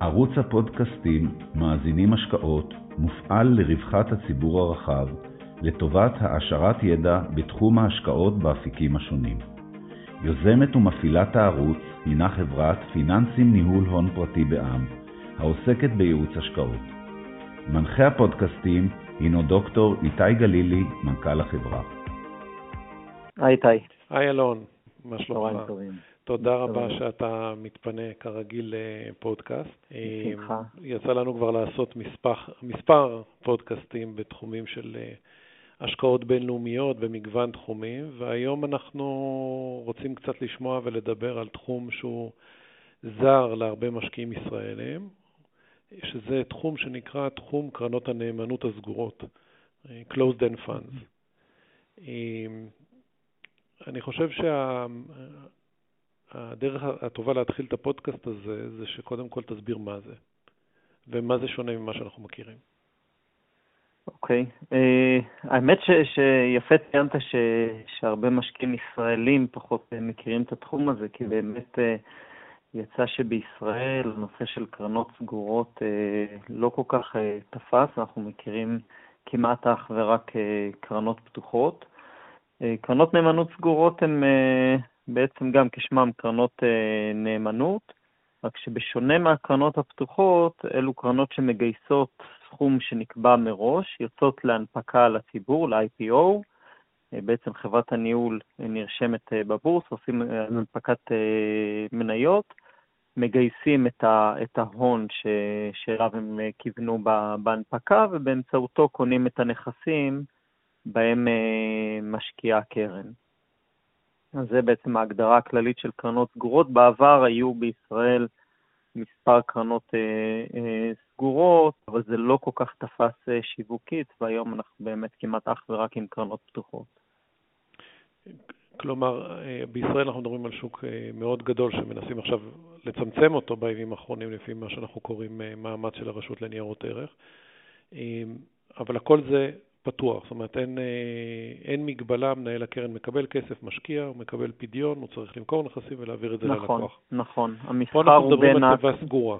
ערוץ הפודקאסטים מאזינים השקעות מופעל לרווחת הציבור הרחב, לטובת העשרת ידע בתחום ההשקעות באפיקים השונים. יוזמת ומפעילת הערוץ הינה חברת פיננסים ניהול הון פרטי בע"מ, העוסקת בייעוץ השקעות. מנחה הפודקאסטים הינו דוקטור איתי גלילי, מנכ"ל החברה. היי איתי. היי אלון, מה שלומך? תודה רבה שאתה מתפנה כרגיל לפודקאסט. בשמחה. יצא לנו כבר לעשות מספר, מספר פודקאסטים בתחומים של אה, השקעות בינלאומיות במגוון תחומים, והיום אנחנו רוצים קצת לשמוע ולדבר על תחום שהוא זר להרבה משקיעים ישראלים, שזה תחום שנקרא תחום קרנות הנאמנות הסגורות, אה, Closed End Funds. אה, אני חושב שהדרך הטובה להתחיל את הפודקאסט הזה זה שקודם כל תסביר מה זה, ומה זה שונה ממה שאנחנו מכירים. אוקיי. Okay. אה, uh, האמת ש, שיפה ציינת שהרבה משקיעים ישראלים פחות uh, מכירים את התחום הזה, כי באמת uh, יצא שבישראל הנושא של קרנות סגורות uh, לא כל כך uh, תפס, אנחנו מכירים כמעט אך ורק uh, קרנות פתוחות. Uh, קרנות נאמנות סגורות הן uh, בעצם גם כשמם קרנות uh, נאמנות, רק שבשונה מהקרנות הפתוחות, אלו קרנות שמגייסות סכום שנקבע מראש, יוצאות להנפקה לציבור, ל-IPO, אה, בעצם חברת הניהול נרשמת אה, בבורס, עושים אה, הנפקת מניות, מגייסים את ההון שאליו הם כיוונו בהנפקה, ובאמצעותו קונים את הנכסים בהם משקיעה הקרן. זה בעצם ההגדרה הכללית של קרנות סגורות. בעבר היו בישראל מספר קרנות אה, אה, סגורות, אבל זה לא כל כך תפס אה, שיווקית, והיום אנחנו באמת כמעט אך ורק עם קרנות פתוחות. כלומר, אה, בישראל אנחנו מדברים על שוק אה, מאוד גדול שמנסים עכשיו לצמצם אותו בימים האחרונים לפי מה שאנחנו קוראים אה, מאמץ של הרשות לניירות ערך, אבל הכל זה פתוח, זאת אומרת אין, אה, אין מגבלה, מנהל הקרן מקבל כסף, משקיע, הוא מקבל פדיון, הוא צריך למכור נכסים ולהעביר את זה נכון, ללקוח. נכון, נכון. המסחר הוא בין... פה אנחנו מדברים על תיבה סגורה.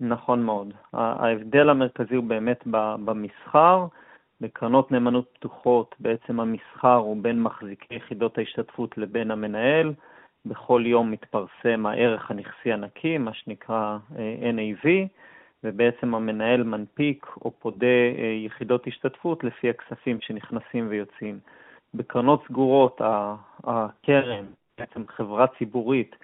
נכון מאוד. ההבדל המרכזי הוא באמת במסחר. בקרנות נאמנות פתוחות בעצם המסחר הוא בין מחזיקי יחידות ההשתתפות לבין המנהל. בכל יום מתפרסם הערך הנכסי הנקי, מה שנקרא אה, NAV. ובעצם המנהל מנפיק או פודה אה, יחידות השתתפות לפי הכספים שנכנסים ויוצאים. בקרנות סגורות הקרן, בעצם חברה ציבורית,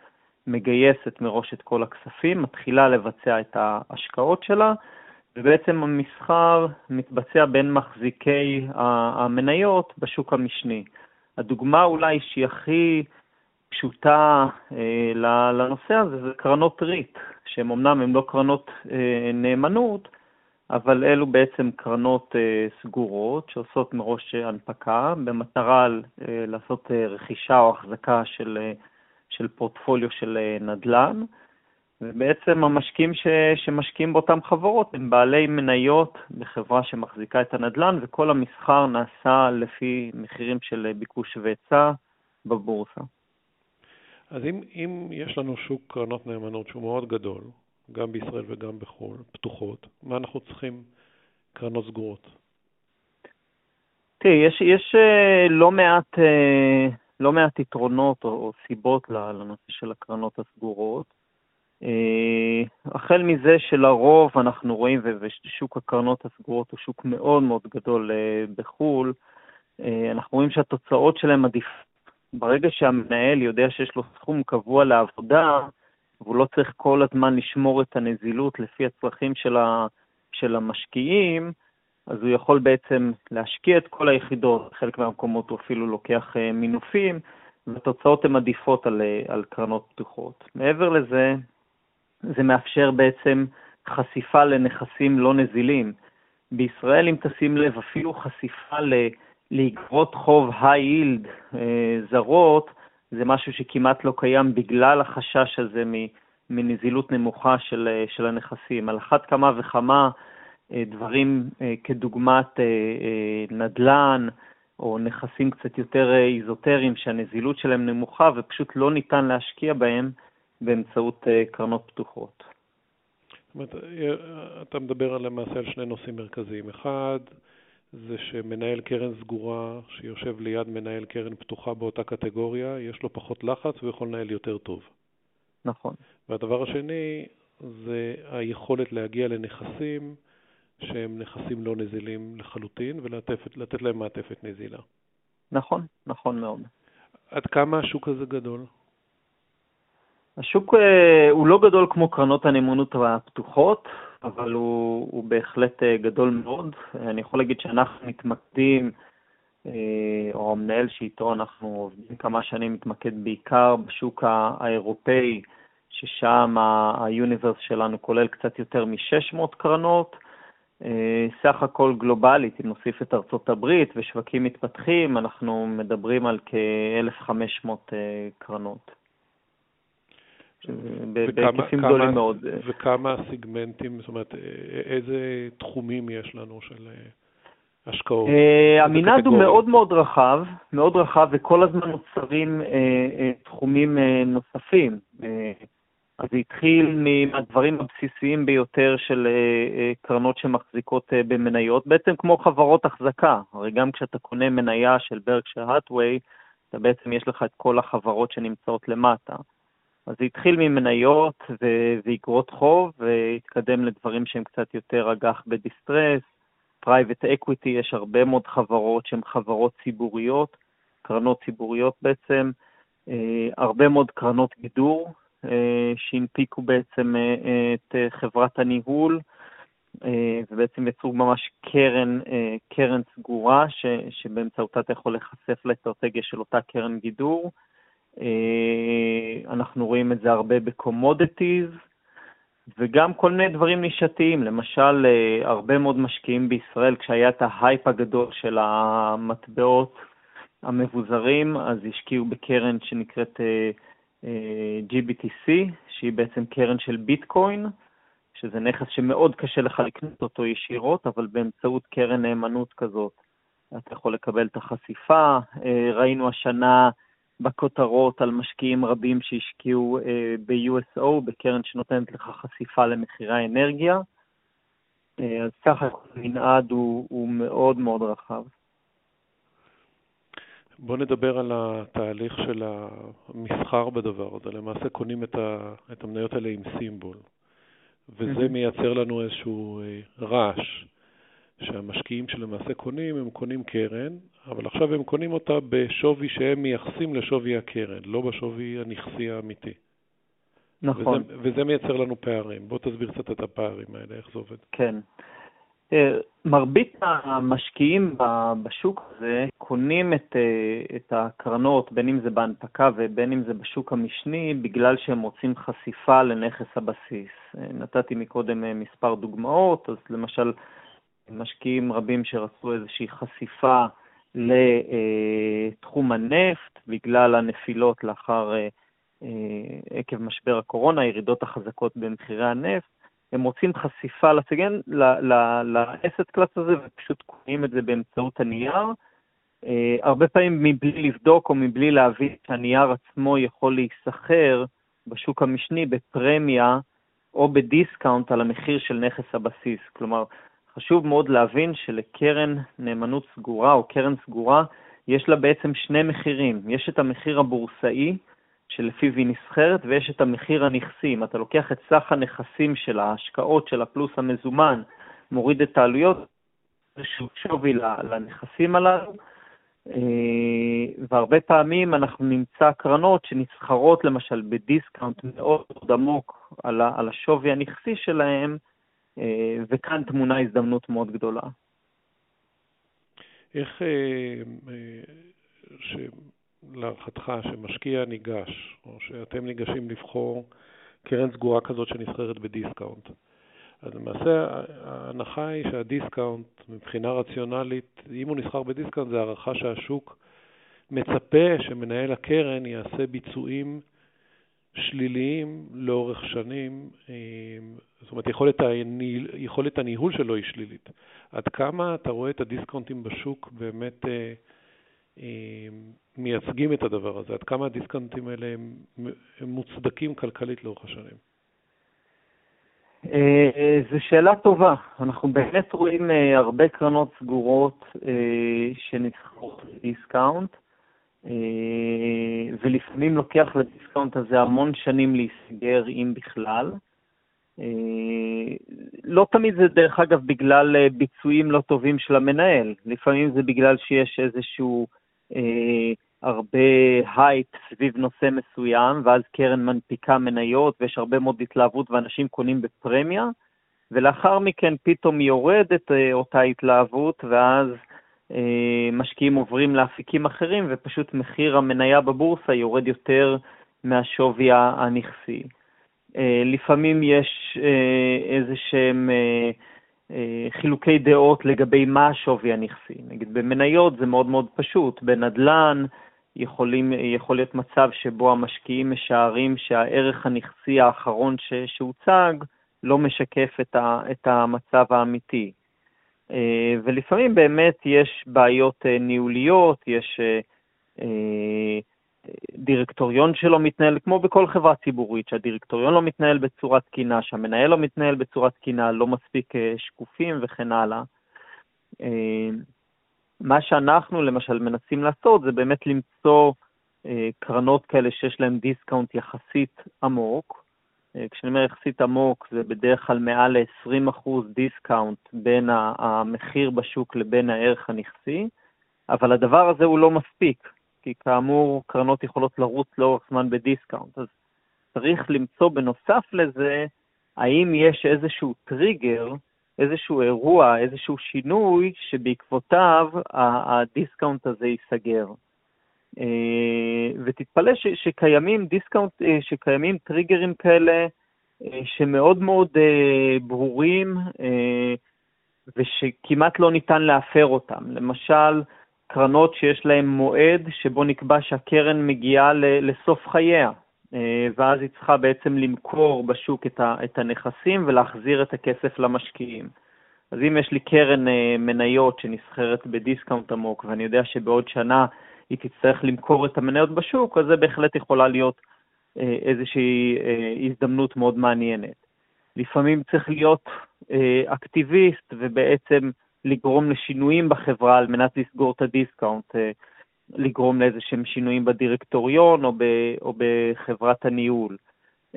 מגייסת מראש את כל הכספים, מתחילה לבצע את ההשקעות שלה, ובעצם המסחר מתבצע בין מחזיקי המניות בשוק המשני. הדוגמה אולי שהיא הכי פשוטה אה, לנושא הזה זה קרנות ריט, שהן אמנם הן לא קרנות אה, נאמנות, אבל אלו בעצם קרנות אה, סגורות שעושות מראש הנפקה במטרה אה, לעשות אה, רכישה או החזקה של, אה, של פורטפוליו של אה, נדל"ן. ובעצם המשקיעים ש, שמשקיעים באותן חברות הם בעלי מניות בחברה שמחזיקה את הנדל"ן, וכל המסחר נעשה לפי מחירים של ביקוש והיצע בבורסה. אז אם, אם יש לנו שוק קרנות נאמנות שהוא מאוד גדול, גם בישראל וגם בחו"ל, פתוחות, מה אנחנו צריכים קרנות סגורות? תראי, יש, יש אה, לא מעט, אה, לא מעט יתרונות או, סיבות לנושא של הקרנות הסגורות. אה, החל מזה שלרוב אנחנו רואים, ושוק הקרנות הסגורות הוא שוק מאוד מאוד גדול בחו"ל, אנחנו רואים שהתוצאות שלהם עדיפות ברגע שהמנהל יודע שיש לו סכום קבוע לעבודה, והוא לא צריך כל הזמן לשמור את הנזילות לפי הצרכים של, ה, של המשקיעים, אז הוא יכול בעצם להשקיע את כל היחידות, בחלק מהמקומות הוא אפילו לוקח אה, מינופים, והתוצאות הן עדיפות על, אה, על קרנות פתוחות. מעבר לזה, זה מאפשר בעצם חשיפה לנכסים לא נזילים. בישראל, אם תשים לב, אפילו חשיפה ל... לאגרות חוב היי-יילד אה, זרות, זה משהו שכמעט לא קיים בגלל החשש הזה מנזילות נמוכה של, אה, של הנכסים. על אחת כמה וכמה אה, דברים כדוגמת נדל"ן, או נכסים קצת יותר איזוטריים שהנזילות שלהם נמוכה ופשוט לא ניתן להשקיע בהם באמצעות קרנות פתוחות. זאת אומרת, אתה מדבר למעשה על שני נושאים מרכזיים. אחד, זה שמנהל קרן סגורה שיושב ליד מנהל קרן פתוחה באותה קטגוריה, יש לו פחות לחץ והוא יכול לנהל יותר טוב. נכון. והדבר השני זה היכולת להגיע לנכסים שהם נכסים לא נזילים לחלוטין ולתת להם מעטפת נזילה. נכון, נכון מאוד. עד כמה השוק הזה גדול? השוק אה, הוא לא גדול כמו קרנות הנאמנות הפתוחות, אבל הוא, הוא בהחלט אה, גדול מאוד. אני יכול להגיד שאנחנו מתמקדים, אה, או המנהל שאיתו אנחנו עובדים כמה שנים, מתמקד בעיקר בשוק האירופאי, ששם היוניברס שלנו כולל קצת יותר מ-600 קרנות. סך הכל גלובלית, אם נוסיף את ארצות הברית ושווקים מתפתחים, אנחנו מדברים על כ-1,500 קרנות. בהיקפים גדולים מאוד. וכמה סיגמנטים, זאת אומרת, איזה תחומים יש לנו של אה, השקעות? אה, המנעד הוא מאוד מאוד רחב, מאוד רחב, וכל הזמן נוצרים אה, תחומים נוספים. אז זה התחיל מהדברים הבסיסיים ביותר של קרנות שמחזיקות במניות, בעצם כמו חברות החזקה. הרי גם כשאתה קונה מניה של Berkshire Hathaway, אתה בעצם יש לך את כל החברות שנמצאות למטה. אז זה התחיל ממניות ואגרות חוב, והתקדם לדברים שהם קצת יותר אג"ח ב distress, private equity, יש הרבה מאוד חברות שהן חברות ציבוריות, קרנות ציבוריות בעצם, אה, הרבה מאוד קרנות גידור אה, שהנפיקו בעצם אה, את חברת הניהול, ובעצם יצרו ממש קרן, קרן סגורה, שבאמצעותה אתה יכול להיחשף לאסטרטגיה של אותה קרן גידור. אה, אנחנו רואים את זה הרבה ב commodities, וגם כל מיני דברים נישתיים. למשל, אה, הרבה מאוד משקיעים בישראל, כשהיה את ההייפ הגדול של המטבעות המבוזרים, אז השקיעו בקרן שנקראת אה, GBTC, שהיא בעצם קרן של ביטקוין, שזה נכס שמאוד קשה לך לקנות אותו ישירות, אבל באמצעות קרן נאמנות כזאת אתה יכול לקבל את החשיפה. ראינו השנה בכותרות על משקיעים רבים שהשקיעו אה, ב-USO, בקרן שנותנת לך חשיפה למחירי האנרגיה. אה, אז ככה המנעד הוא, הוא מאוד מאוד רחב. בוא נדבר על התהליך של המסחר בדבר הזה. למעשה קונים את, ה, את המניות האלה עם סימבול, וזה מייצר לנו איזשהו אה, רעש. שהמשקיעים שלמעשה קונים, הם קונים קרן, אבל עכשיו הם קונים אותה בשווי שהם מייחסים לשווי הקרן, לא בשווי הנכסי האמיתי. נכון. וזה, וזה מייצר לנו פערים. בוא תסביר קצת את הפערים האלה, איך זה עובד. כן. אה, מרבית המשקיעים בשוק הזה קונים את, אה, את הקרנות, בין אם זה בהנפקה ובין אם זה בשוק המשני, בגלל שהם רוצים חשיפה לנכס הבסיס. אה, נתתי מקודם מספר דוגמאות, אז למשל משקיעים רבים שרצו איזושהי חשיפה לתחום הנפט בגלל הנפילות לאחר, אה, אה, עקב משבר הקורונה, הירידות החזקות במחירי הנפט. הם רוצים חשיפה לסגן, ל asset class הזה, ופשוט קונים את זה באמצעות הנייר. אה, הרבה פעמים מבלי לבדוק או מבלי להבין שהנייר עצמו יכול להיסחר בשוק המשני בפרמיה או בדיסקאונט על המחיר של נכס הבסיס. כלומר, חשוב מאוד להבין שלקרן נאמנות סגורה או קרן סגורה, יש לה בעצם שני מחירים. יש את המחיר הבורסאי, שלפיו היא נסחרת, ויש את המחיר הנכסי. אם אתה לוקח את סך הנכסים של ההשקעות של הפלוס המזומן, מוריד את העלויות, איזשהו שווי לנכסים הללו, אה, והרבה פעמים אנחנו נמצא קרנות שנסחרות למשל בדיסקאונט מאוד עמוק על השווי הנכסי שלהם, וכאן טמונה הזדמנות מאוד גדולה. איך, אה, אה, להערכתך, שמשקיע ניגש, או שאתם ניגשים לבחור קרן סגורה כזאת שנסחרת בדיסקאונט, אז למעשה ההנחה היא שהדיסקאונט, מבחינה רציונלית, אם הוא נסחר בדיסקאונט, זה הערכה שהשוק מצפה שמנהל הקרן יעשה ביצועים שליליים לאורך שנים, אה, זאת אומרת, יכולת, הניהול, יכולת הניהול שלו היא שלילית. עד כמה אתה רואה את הדיסקאונטים בשוק באמת אה, אה, מייצגים את הדבר הזה? עד כמה הדיסקאונטים האלה הם, הם מוצדקים כלכלית לאורך השנים? אה, זו שאלה טובה. אנחנו באמת רואים הרבה קרנות סגורות שנסחרות בדיסקאונט, ולפעמים לוקח לדיסקאונט הזה המון שנים להיסגר, אם בכלל. לא תמיד זה, דרך אגב, בגלל ביצועים לא טובים של המנהל. לפעמים זה בגלל שיש איזשהו הרבה הייפ סביב נושא מסוים, ואז קרן מנפיקה מניות ויש הרבה מאוד התלהבות ואנשים קונים בפרמיה, ולאחר מכן פתאום יורדת אה, אותה התלהבות, ואז אה, משקיעים עוברים לאפיקים אחרים, ופשוט מחיר המניה בבורסה יורד יותר מהשווי הנכסי. אה, לפעמים יש איזה שהם חילוקי דעות לגבי מה השווי הנכסי. נגיד במניות זה מאוד מאוד פשוט, בנדל"ן יכולים, יכול להיות מצב שבו המשקיעים משערים שהערך הנכסי האחרון שהוצג לא משקף את, ה, את המצב האמיתי. אה, ולפעמים באמת יש בעיות אה, ניהוליות, יש אה, דירקטוריון שלא מתנהל, כמו בכל חברה ציבורית, שהדירקטוריון לא מתנהל בצורה תקינה, שהמנהל לא מתנהל בצורה תקינה, לא מספיק שקופים וכן הלאה. מה שאנחנו למשל מנסים לעשות זה באמת למצוא קרנות כאלה שיש להן דיסקאונט יחסית עמוק. אה, כשאני אומר יחסית עמוק, זה בדרך כלל מעל ל-20% דיסקאונט בין המחיר בשוק לבין הערך הנכסי, אבל הדבר הזה הוא לא מספיק, כי כאמור קרנות יכולות לרוץ לאורך זמן בדיסקאונט, אז צריך למצוא בנוסף לזה, האם יש איזשהו טריגר איזשהו אירוע, איזשהו שינוי, שבעקבותיו הדיסקאונט הזה ייסגר. אה, ותתפלא ש, שקיימים דיסקאונט, אה, שקיימים טריגרים כאלה אה, שמאוד מאוד ברורים ושכמעט לא ניתן להפר אותם. למשל, קרנות שיש להן מועד שבו נקבע שהקרן מגיעה לסוף חייה, ואז היא צריכה בעצם למכור בשוק את הנכסים ולהחזיר את הכסף למשקיעים. אז אם יש לי קרן מניות שנסחרת בדיסקאונט עמוק, ואני יודע שבעוד שנה היא תצטרך למכור את המניות בשוק, אז זה בהחלט יכולה להיות אה, איזושהי אה, הזדמנות מאוד מעניינת. לפעמים צריך להיות אקטיביסט ובעצם לגרום לשינויים בחברה על מנת לסגור את הדיסקאונט, לגרום לאיזשהם שינויים בדירקטוריון או, או בחברת הניהול.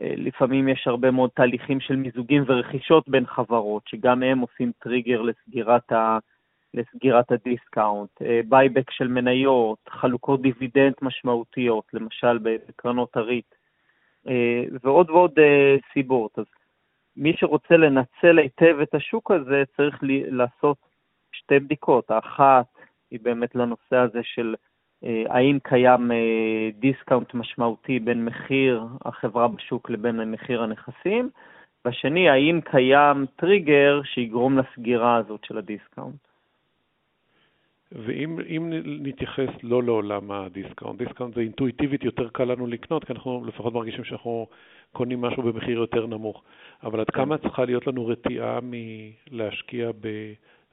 אה, לפעמים יש הרבה מאוד תהליכים של מיזוגים ורכישות בין חברות, שגם הם עושים טריגר לסגירת, ה, לסגירת הדיסקאונט, buyback אה, של מניות, חלוקות דיבידנד משמעותיות, למשל בקרנות הריט, אה, ועוד ועוד סיבות. אז מי שרוצה לנצל היטב את השוק הזה צריך לעשות שתי בדיקות. האחת היא באמת לנושא הזה של אה, האם קיים אה, דיסקאונט משמעותי בין מחיר החברה בשוק לבין מחיר הנכסים, והשני, האם קיים טריגר שיגרום לסגירה הזאת של הדיסקאונט. ואם נתייחס לא לעולם הדיסקאונט, דיסקאונט זה אינטואיטיבית יותר קל לנו לקנות, כי אנחנו לפחות מרגישים שאנחנו קונים משהו במחיר יותר נמוך. אבל עד כמה צריכה להיות לנו רתיעה מלהשקיע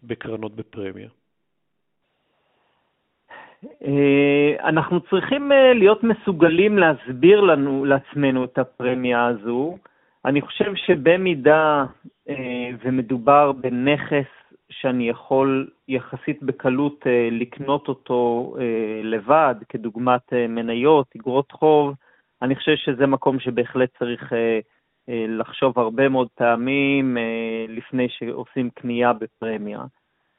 בקרנות בפרמיה? אה, אנחנו צריכים אה, להיות מסוגלים להסביר לנו, לעצמנו את הפרמיה הזו. אני חושב שבמידה אה, ומדובר בנכס שאני יכול יחסית בקלות לקנות אותו לבד, כדוגמת מניות, אגרות חוב, אני חושב שזה מקום שבהחלט צריך לחשוב הרבה מאוד פעמים לפני שעושים קנייה בפרמיה.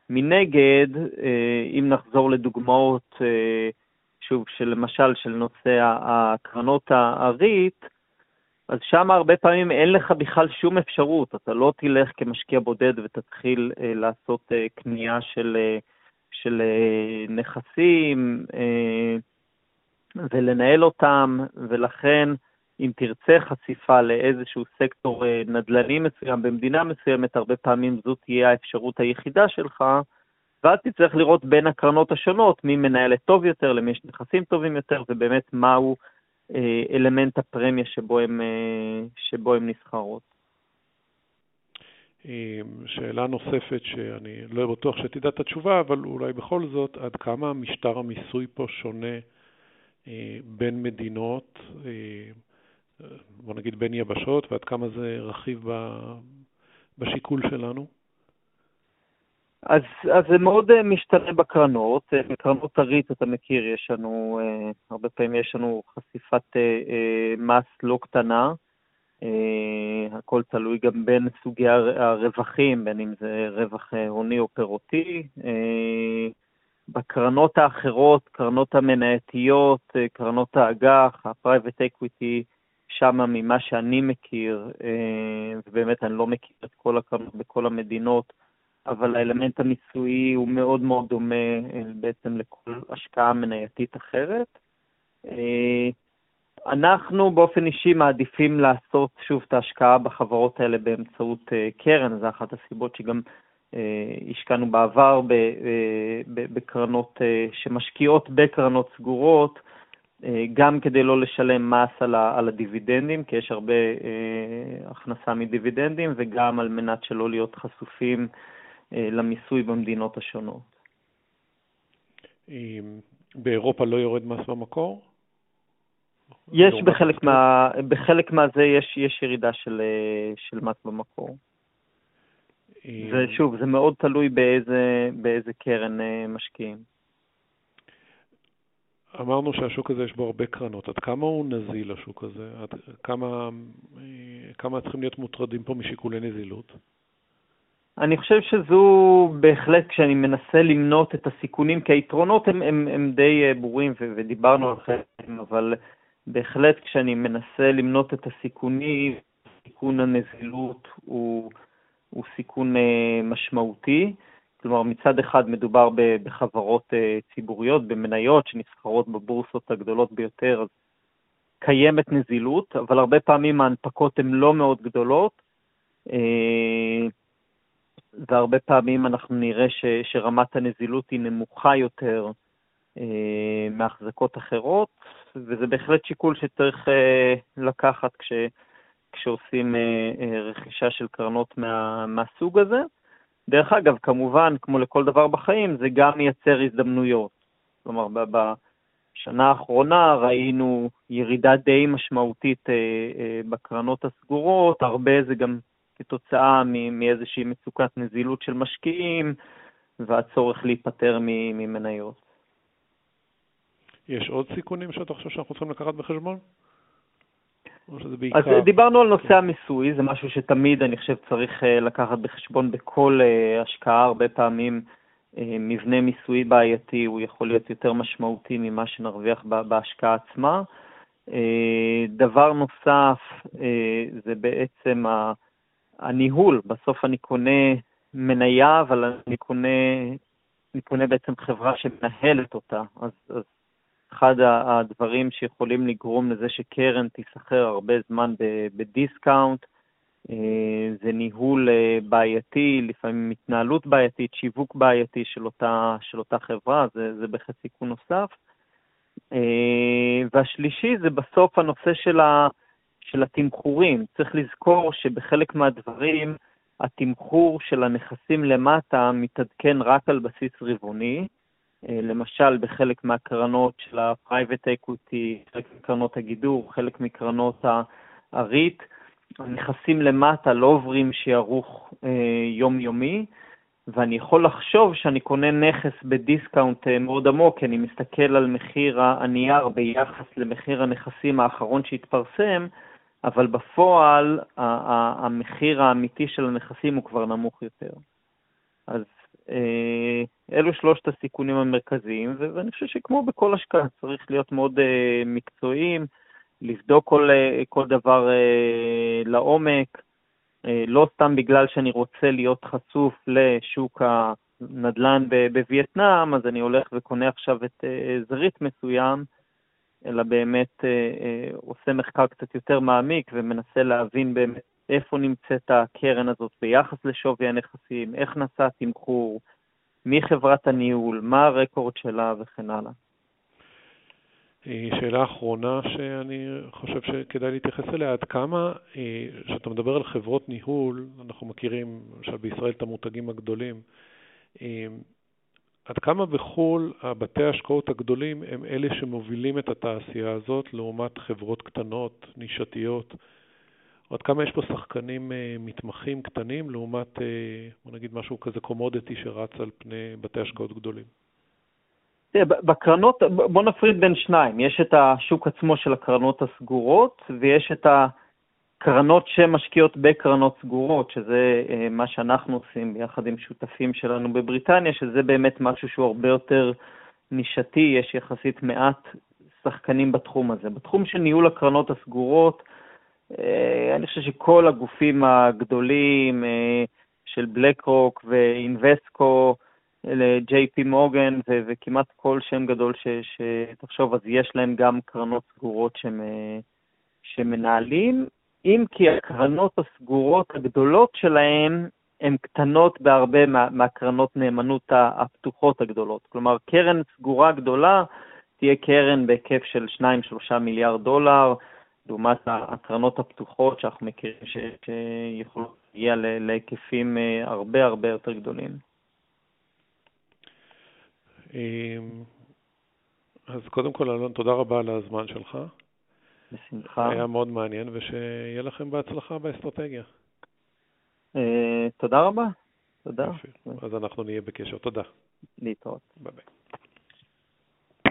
מנגד, אה, אם נחזור לדוגמאות, אה, שוב, של למשל של נושא הקרנות הריט, אז שם הרבה פעמים אין לך בכלל שום אפשרות, אתה לא תלך כמשקיע בודד ותתחיל אה, לעשות קנייה של, של נכסים ולנהל אותם, ולכן אם תרצה חשיפה לאיזשהו סקטור אה, נדל"ני מסוים במדינה מסוימת, הרבה פעמים זו תהיה האפשרות היחידה שלך, ואז תצטרך לראות בין הקרנות השונות מי מנהלת טוב יותר, למי יש נכסים טובים יותר, ובאמת מהו אה, אלמנט הפרמיה שבו הן אה, נסחרות. שאלה נוספת שאני לא בטוח שתדע את התשובה, אבל אולי בכל זאת, עד כמה משטר המיסוי פה שונה בין מדינות? בוא נגיד בין יבשות, ועד כמה זה רכיב בשיקול שלנו? אז, אז זה מאוד uh, משתנה בקרנות. Uh, בקרנות הריט, אתה מכיר, יש לנו, uh, הרבה פעמים יש לנו חשיפת מס לא קטנה. הכל תלוי גם בין סוגי הרווחים, בין אם זה רווח הוני או פירותי. בקרנות האחרות, קרנות המנהטיות, uh, קרנות האג"ח, ה-private equity, שם ממה שאני מכיר, ובאמת אני לא מכיר את כל הקרנות בכל המדינות, אבל האלמנט המיסויי הוא מאוד מאוד דומה אה, בעצם לכל השקעה מנייתית אחרת. אה, אנחנו באופן אישי מעדיפים לעשות שוב את ההשקעה בחברות האלה באמצעות אה, קרן, זו אחת הסיבות שגם השקענו בעבר בקרנות שמשקיעות בקרנות סגורות, גם כדי לא לשלם מס על הדיבידנדים, כי יש הרבה הכנסה מדיבידנדים, וגם על מנת שלא להיות חשופים למיסוי במדינות השונות. באירופה לא יורד מס במקור? יש בחלק, מה, בחלק מהזה יש, יש ירידה של, אה, של מס במקור. ושוב, זה מאוד תלוי באיזה, באיזה קרן אה, משקיעים. אמרנו שהשוק הזה יש בו הרבה קרנות. עד כמה הוא נזיל, השוק הזה? עד כמה, כמה צריכים להיות מוטרדים פה משיקולי נזילות? אני חושב שזו בהחלט, כשאני מנסה למנות את הסיכונים, כי היתרונות הם, הם, הם די אה, ברורים ודיברנו על חלקם, אבל בהחלט כשאני מנסה למנות את הסיכונים, סיכון הנזילות הוא, הוא סיכון אה, משמעותי. כלומר, מצד אחד מדובר בחברות אה, ציבוריות, במניות שנסחרות בבורסות הגדולות ביותר, אז קיימת נזילות, אבל הרבה פעמים ההנפקות הן לא מאוד גדולות. והרבה פעמים אנחנו נראה ש, שרמת הנזילות היא נמוכה יותר אה, מהחזקות אחרות, וזה בהחלט שיקול שצריך אה, לקחת כש, כשעושים אה, אה, רכישה של קרנות מה, מהסוג הזה. דרך אגב, כמובן, כמו לכל דבר בחיים, זה גם מייצר הזדמנויות. כלומר, בשנה האחרונה ראינו ירידה די משמעותית אה, אה, בקרנות הסגורות, הרבה זה גם כתוצאה מאיזושהי מצוקת נזילות של משקיעים והצורך להיפטר ממניות. יש עוד סיכונים שאתה חושב שאנחנו צריכים לקחת בחשבון? בעיקר... אז דיברנו על נושא המיסוי, זה משהו שתמיד אני חושב צריך אה, לקחת בחשבון בכל אה, השקעה, הרבה פעמים אה, מבנה מיסוי בעייתי הוא יכול להיות יותר משמעותי ממה שנרוויח בהשקעה עצמה. דבר נוסף זה בעצם הניהול, בסוף אני קונה מניה, אבל אני קונה, אני קונה בעצם חברה שמנהלת אותה. אז, אז אחד הדברים שיכולים לגרום לזה שקרן תיסחר הרבה זמן בדיסקאונט, אה, זה ניהול אה, בעייתי, לפעמים התנהלות בעייתית, שיווק בעייתי של אותה, של אותה חברה, זה, זה בהחלט סיכון נוסף. אה, והשלישי זה בסוף הנושא של ה... של התמחורים. צריך לזכור שבחלק מהדברים התמחור של הנכסים למטה מתעדכן רק על בסיס רבעוני. אה, למשל, בחלק מהקרנות של ה-Private Equity, חלק מקרנות הגידור, חלק מקרנות ה-REIT, הנכסים למטה לא עוברים שיערוך אה, יומיומי, ואני יכול לחשוב שאני קונה נכס בדיסקאונט אה, מאוד עמוק, כי אני מסתכל על מחיר הנייר ביחס למחיר הנכסים האחרון שהתפרסם, אבל בפועל המחיר האמיתי של הנכסים הוא כבר נמוך יותר. אז אה, אלו שלושת הסיכונים המרכזיים, ואני חושב שכמו בכל השקעה צריך להיות מאוד אה, מקצועיים, לבדוק כל, אה, כל דבר לעומק, לא סתם בגלל שאני רוצה להיות חשוף לשוק הנדל"ן בווייטנאם, אז אני הולך וקונה עכשיו את זרית מסוים, אלא באמת אה, אה, עושה מחקר קצת יותר מעמיק ומנסה להבין באמת איפה נמצאת הקרן הזאת ביחס לשווי הנכסים, איך נעשה התמחור, מי חברת הניהול, מה הרקורד שלה וכן הלאה. אה, שאלה אחרונה שאני חושב שכדאי להתייחס אליה, עד כמה, כשאתה מדבר על חברות ניהול, אנחנו מכירים למשל בישראל את המותגים הגדולים, עד כמה בחו"ל הבתי ההשקעות הגדולים הם אלה שמובילים את התעשייה הזאת לעומת חברות קטנות, נישתיות, עד כמה יש פה שחקנים מתמחים קטנים לעומת, בוא נגיד, משהו כזה קומודיטי שרץ על פני בתי השקעות גדולים? בקרנות, בוא נפריד בין שניים. יש את השוק עצמו של הקרנות הסגורות, ויש את הקרנות שמשקיעות בקרנות סגורות, שזה אה, מה שאנחנו עושים ביחד עם שותפים שלנו בבריטניה, שזה באמת משהו שהוא הרבה יותר נישתי, יש יחסית מעט שחקנים בתחום הזה. בתחום של ניהול הקרנות הסגורות, אה, אני חושב שכל הגופים הגדולים אה, של בלק רוק ואינבסקו, ל-JP מורגן וכמעט כל שם גדול שתחשוב, אז יש להם גם קרנות סגורות שמנהלים, אם כי הקרנות הסגורות הגדולות שלהם הן קטנות בהרבה מה, מהקרנות נאמנות הפתוחות הגדולות. כלומר, קרן סגורה גדולה תהיה קרן בהיקף של 2-3 מיליארד דולר, לעומת הקרנות הפתוחות שאנחנו מכירים שיכולות להגיע להיקפים אה, הרבה הרבה יותר גדולים. אמ, אז קודם כל, אלון, תודה רבה על הזמן שלך. בשמחה. היה מאוד מעניין, ושיהיה לכם בהצלחה באסטרטגיה. אה, תודה רבה. תודה. אז אנחנו נהיה בקשר. תודה. להתראות. ביי ביי.